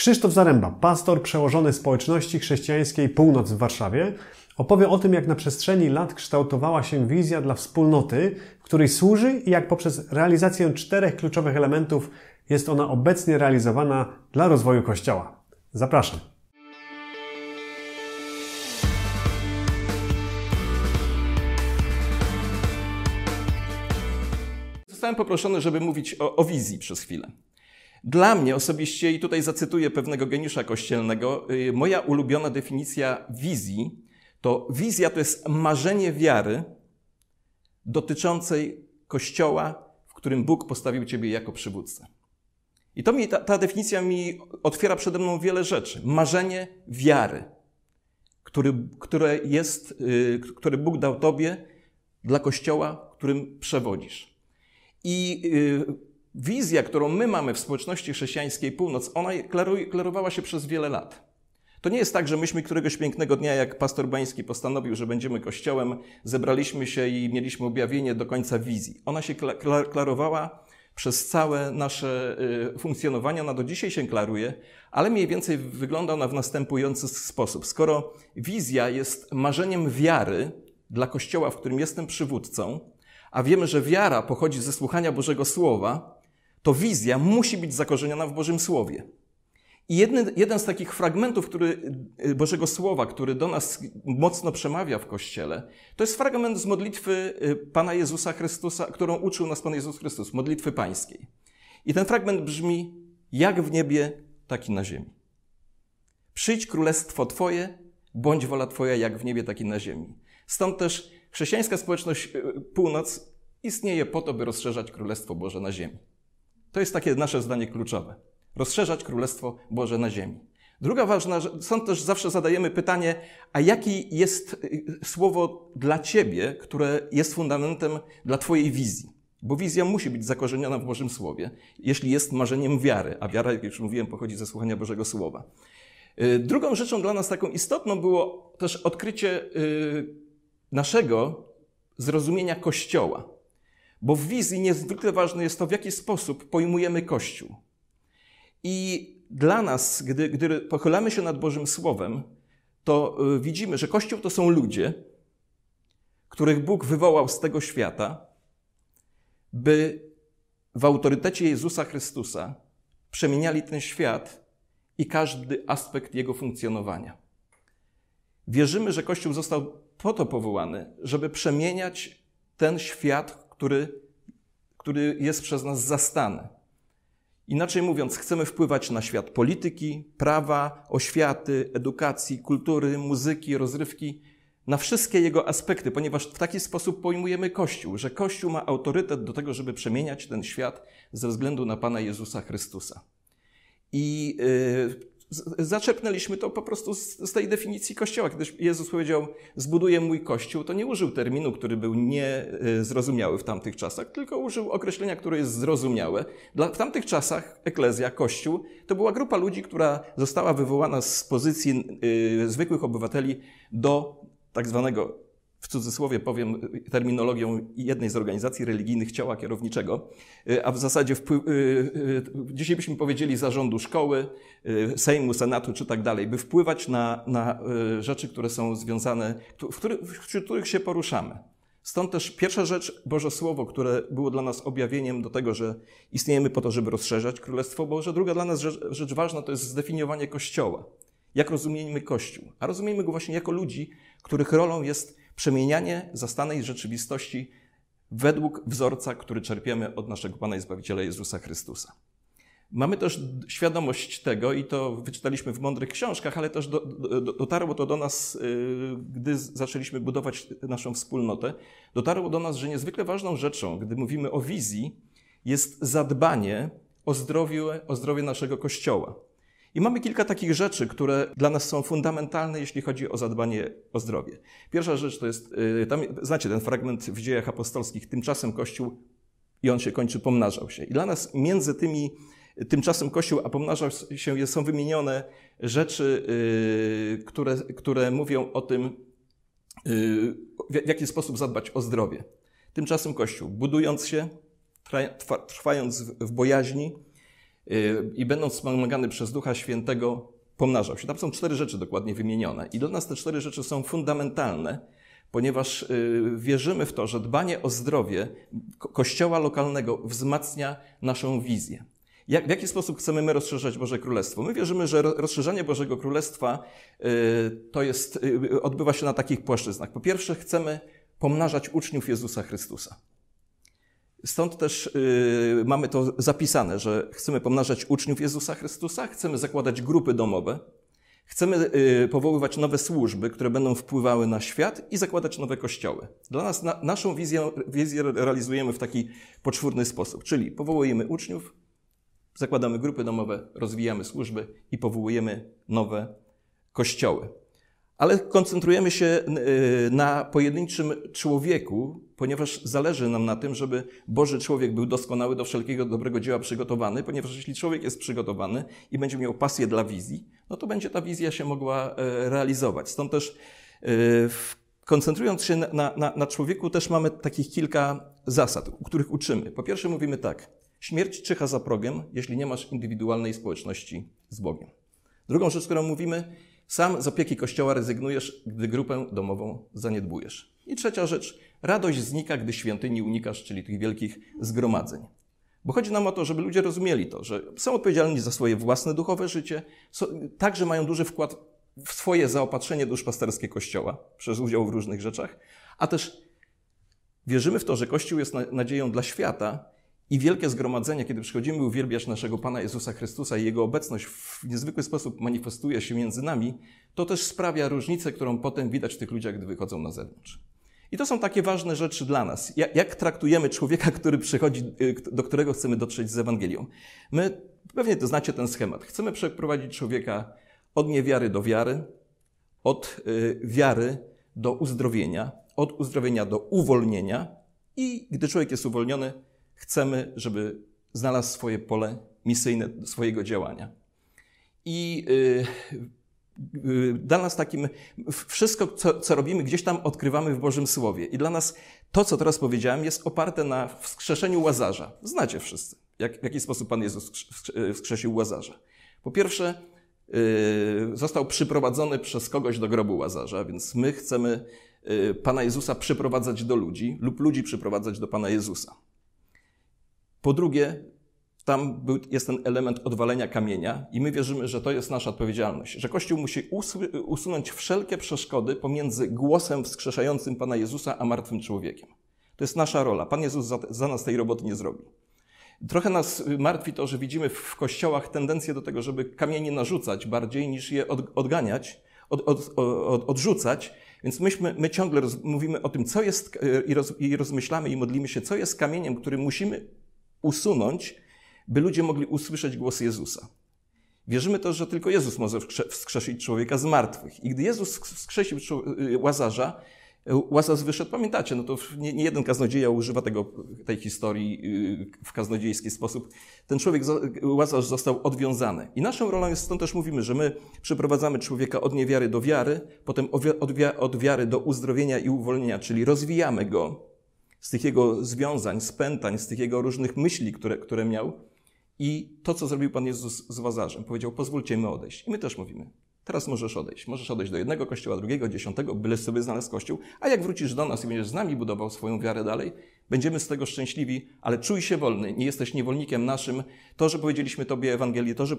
Krzysztof Zaręba, pastor przełożony społeczności chrześcijańskiej Północ w Warszawie, opowie o tym, jak na przestrzeni lat kształtowała się wizja dla wspólnoty, której służy i jak poprzez realizację czterech kluczowych elementów jest ona obecnie realizowana dla rozwoju Kościoła. Zapraszam. Zostałem poproszony, żeby mówić o, o wizji przez chwilę. Dla mnie osobiście, i tutaj zacytuję pewnego geniusza kościelnego, y, moja ulubiona definicja wizji to wizja to jest marzenie wiary dotyczącej Kościoła, w którym Bóg postawił Ciebie jako przywódcę. I to mi, ta, ta definicja mi otwiera przede mną wiele rzeczy. Marzenie wiary, który, które, jest, yy, które Bóg dał Tobie dla Kościoła, którym przewodzisz. I yy, wizja, którą my mamy w społeczności chrześcijańskiej Północ, ona klarowała się przez wiele lat. To nie jest tak, że myśmy któregoś pięknego dnia, jak pastor Bański postanowił, że będziemy kościołem, zebraliśmy się i mieliśmy objawienie do końca wizji. Ona się klarowała przez całe nasze y, funkcjonowanie, ona do dzisiaj się klaruje, ale mniej więcej wygląda ona w następujący sposób. Skoro wizja jest marzeniem wiary dla kościoła, w którym jestem przywódcą, a wiemy, że wiara pochodzi ze słuchania Bożego Słowa, to wizja musi być zakorzeniona w Bożym Słowie. I jeden, jeden z takich fragmentów który, y, Bożego Słowa, który do nas mocno przemawia w Kościele, to jest fragment z modlitwy y, Pana Jezusa Chrystusa, którą uczył nas Pan Jezus Chrystus, modlitwy pańskiej. I ten fragment brzmi, jak w niebie, tak i na ziemi. Przyjdź królestwo Twoje, bądź wola Twoja, jak w niebie, tak i na ziemi. Stąd też chrześcijańska społeczność y, północ istnieje po to, by rozszerzać Królestwo Boże na ziemi. To jest takie nasze zdanie kluczowe rozszerzać Królestwo Boże na ziemi. Druga ważna, stąd też zawsze zadajemy pytanie, a jaki jest y, słowo dla Ciebie, które jest fundamentem dla Twojej wizji? Bo wizja musi być zakorzeniona w Bożym Słowie, jeśli jest marzeniem wiary, a wiara, jak już mówiłem, pochodzi ze słuchania Bożego Słowa. Y, drugą rzeczą dla nas taką istotną było też odkrycie y, naszego zrozumienia Kościoła. Bo w wizji niezwykle ważne jest to, w jaki sposób pojmujemy Kościół. I dla nas, gdy, gdy pochylamy się nad Bożym Słowem, to y, widzimy, że Kościół to są ludzie, których Bóg wywołał z tego świata, by w autorytecie Jezusa Chrystusa przemieniali ten świat i każdy aspekt jego funkcjonowania. Wierzymy, że Kościół został po to powołany, żeby przemieniać ten świat, który, który jest przez nas zastany Inaczej mówiąc, chcemy wpływać na świat polityki, prawa, oświaty, edukacji, kultury, muzyki, rozrywki, na wszystkie jego aspekty, ponieważ w taki sposób pojmujemy Kościół, że Kościół ma autorytet do tego, żeby przemieniać ten świat ze względu na Pana Jezusa Chrystusa. I yy, zaczepnęliśmy to po prostu z, z, tej definicji Kościoła. Kiedy Jezus powiedział, zbuduję mój Kościół, to nie użył terminu, który był niezrozumiały w tamtych czasach, tylko użył określenia, które jest zrozumiałe. Dla, w tamtych czasach eklezja, Kościół, to była grupa ludzi, która została wywołana z pozycji y, zwykłych obywateli do tak zwanego w cudzysłowie powiem terminologią jednej z organizacji religijnych ciała kierowniczego, y, a w zasadzie wpływ, y, y, dzisiaj byśmy powiedzieli zarządu szkoły, Sejmu, Senatu czy tak dalej, by wpływać na, na rzeczy, które są związane, w których, wśród których się poruszamy. Stąd też pierwsza rzecz, Boże Słowo, które było dla nas objawieniem do tego, że istniejemy po to, żeby rozszerzać Królestwo Boże. Druga dla nas rzecz, rzecz ważna to jest zdefiniowanie Kościoła. Jak rozumiemy Kościół? A rozumiemy go właśnie jako ludzi, których rolą jest przemienianie zastanej rzeczywistości według wzorca, który czerpiemy od naszego Pana i Zbawiciela Jezusa Chrystusa. Mamy też świadomość tego, i to wyczytaliśmy w mądrych książkach, ale też do, do, dotarło to do nas, y, gdy zaczęliśmy budować naszą wspólnotę. Dotarło do nas, że niezwykle ważną rzeczą, gdy mówimy o wizji, jest zadbanie o zdrowie, o zdrowie naszego kościoła. I mamy kilka takich rzeczy, które dla nas są fundamentalne, jeśli chodzi o zadbanie o zdrowie. Pierwsza rzecz to jest, y, tam, znacie ten fragment w dziejach apostolskich, tymczasem Kościół i on się kończy, pomnażał się. I dla nas między tymi, tymczasem Kościół a pomnażał się są wymienione rzeczy, yy, które, które mówią o tym, yy, w jaki sposób zadbać o zdrowie. Tymczasem Kościół, budując się, trwając w bojaźni, i będąc wspomagany przez Ducha Świętego, pomnażał się. Tam są cztery rzeczy dokładnie wymienione. I dla nas te cztery rzeczy są fundamentalne, ponieważ wierzymy w to, że dbanie o zdrowie kościoła lokalnego wzmacnia naszą wizję. Jak, w jaki sposób chcemy my rozszerzać Boże Królestwo? My wierzymy, że rozszerzanie Bożego Królestwa to jest, odbywa się na takich płaszczyznach. Po pierwsze, chcemy pomnażać uczniów Jezusa Chrystusa. Stąd też yy, mamy to zapisane, że chcemy pomnażać uczniów Jezusa Chrystusa, chcemy zakładać grupy domowe, chcemy yy, powoływać nowe służby, które będą wpływały na świat i zakładać nowe kościoły. Dla nas na, naszą wizję, wizję realizujemy w taki poczwórny sposób, czyli powołujemy uczniów, zakładamy grupy domowe, rozwijamy służby i powołujemy nowe kościoły ale koncentrujemy się y, na pojedynczym człowieku, ponieważ zależy nam na tym, żeby Boży człowiek był doskonały do wszelkiego dobrego dzieła przygotowany, ponieważ jeśli człowiek jest przygotowany i będzie miał pasję dla wizji, no to będzie ta wizja się mogła e, realizować. Stąd też e, koncentrując się na, na, na człowieku, też mamy takich kilka zasad, których uczymy. Po pierwsze mówimy tak, śmierć czyha za progiem, jeśli nie masz indywidualnej społeczności z Bogiem. Drugą rzecz, którą mówimy, sam z opieki Kościoła rezygnujesz, gdy grupę domową zaniedbujesz. I trzecia rzecz. Radość znika, gdy świątyni unikasz, czyli tych wielkich zgromadzeń. Bo chodzi nam o to, żeby ludzie rozumieli to, że są odpowiedzialni za swoje własne duchowe życie, także mają duży wkład w swoje zaopatrzenie duszpasterskie Kościoła przez udział w różnych rzeczach, a też wierzymy w to, że Kościół jest nadzieją dla świata i wielkie zgromadzenie, kiedy przychodzimy uwielbiać naszego Pana Jezusa Chrystusa i Jego obecność w niezwykły sposób manifestuje się między nami, to też sprawia różnicę, którą potem widać w tych ludziach, gdy wychodzą na zewnątrz. I to są takie ważne rzeczy dla nas. Jak, jak traktujemy człowieka, który przychodzi, y, do którego chcemy dotrzeć z Ewangelią? My, pewnie to znacie ten schemat. Chcemy przeprowadzić człowieka od niewiary do wiary, od y, wiary do uzdrowienia, od uzdrowienia do uwolnienia i gdy człowiek jest uwolniony, Chcemy, żeby znalazł swoje pole misyjne swojego działania. I yy, dla nas takim, wszystko, co, co robimy, gdzieś tam odkrywamy w Bożym Słowie. I dla nas to, co teraz powiedziałem, jest oparte na wskrzeszeniu Łazarza. Znacie wszyscy, jak, w jaki sposób Pan Jezus wskrzesił Łazarza. Po pierwsze, yy, został przyprowadzony przez kogoś do grobu Łazarza, więc my chcemy Pana Jezusa przyprowadzać do ludzi lub ludzi przyprowadzać do Pana Jezusa. Po drugie, tam był, jest ten element odwalenia kamienia i my wierzymy, że to jest nasza odpowiedzialność, że Kościół musi usunąć wszelkie przeszkody pomiędzy głosem wskrzeszającym Pana Jezusa a martwym człowiekiem. To jest nasza rola. Pan Jezus za, za nas tej roboty nie zrobi. Trochę nas martwi to, że widzimy w kościołach tendencję do tego, żeby kamienie narzucać bardziej niż je od, odganiać, od, od, od, odrzucać. Więc myśmy, my ciągle roz, mówimy o tym, co jest i, roz, i rozmyślamy i modlimy się, co jest kamieniem, który musimy usunąć, by ludzie mogli usłyszeć głos Jezusa. Wierzymy też, że tylko Jezus może wskrzesić człowieka z martwych. I gdy Jezus wskrzesił y, Łazarza, y, Łazarz wyszedł, pamiętacie, no to nie, nie, jeden kaznodzieja używa tego, tej historii y, w kaznodziejski sposób. Ten człowiek, Łazarz został odwiązany. I naszą rolą jest, stąd też mówimy, że my przeprowadzamy człowieka od niewiary do wiary, potem od wiary do uzdrowienia i uwolnienia, czyli rozwijamy go z tych jego związań, spętań, z tych jego różnych myśli, które, które miał. I to, co zrobił Pan Jezus z Łazarzem, powiedział, pozwólcie mi odejść. I my też mówimy, teraz możesz odejść. Możesz odejść do jednego kościoła, drugiego, dziesiątego, byle sobie znalazł kościół, a jak wrócisz do nas i będziesz z nami budował swoją wiarę dalej, będziemy z tego szczęśliwi, ale czuj się wolny, nie jesteś niewolnikiem naszym. To, że powiedzieliśmy Tobie Ewangelię, to, że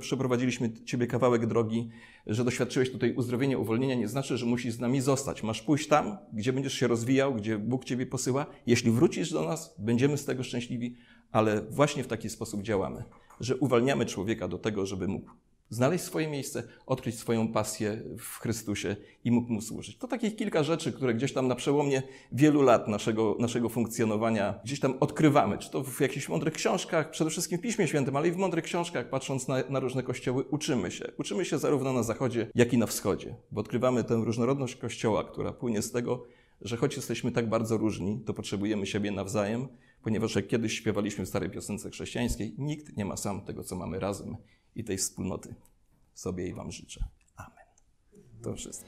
przeprowadziliśmy Ciebie kawałek drogi, że doświadczyłeś tutaj uzdrowienia, uwolnienia, nie znaczy, że musisz z nami zostać. Masz pójść tam, gdzie będziesz się rozwijał, gdzie Bóg Ciebie posyła. Jeśli wrócisz do nas, będziemy z tego szczęśliwi, ale właśnie w taki sposób działamy, że uwalniamy człowieka do tego, żeby mógł znaleźć swoje miejsce, odkryć swoją pasję w Chrystusie i mógł mu służyć. To takich kilka rzeczy, które gdzieś tam na przełomie wielu lat naszego, naszego funkcjonowania gdzieś tam odkrywamy. Czy to w jakichś mądrych książkach, przede wszystkim w Piśmie Świętym, ale i w mądrych książkach, patrząc na, na różne kościoły, uczymy się. Uczymy się zarówno na zachodzie, jak i na wschodzie, bo odkrywamy tę różnorodność kościoła, która płynie z tego, że choć jesteśmy tak bardzo różni, to potrzebujemy siebie nawzajem, ponieważ jak kiedyś śpiewaliśmy w starej piosence chrześcijańskiej, nikt nie ma sam tego, co mamy razem i tej wspólnoty sobie i Wam życzę. Amen. To wszystko.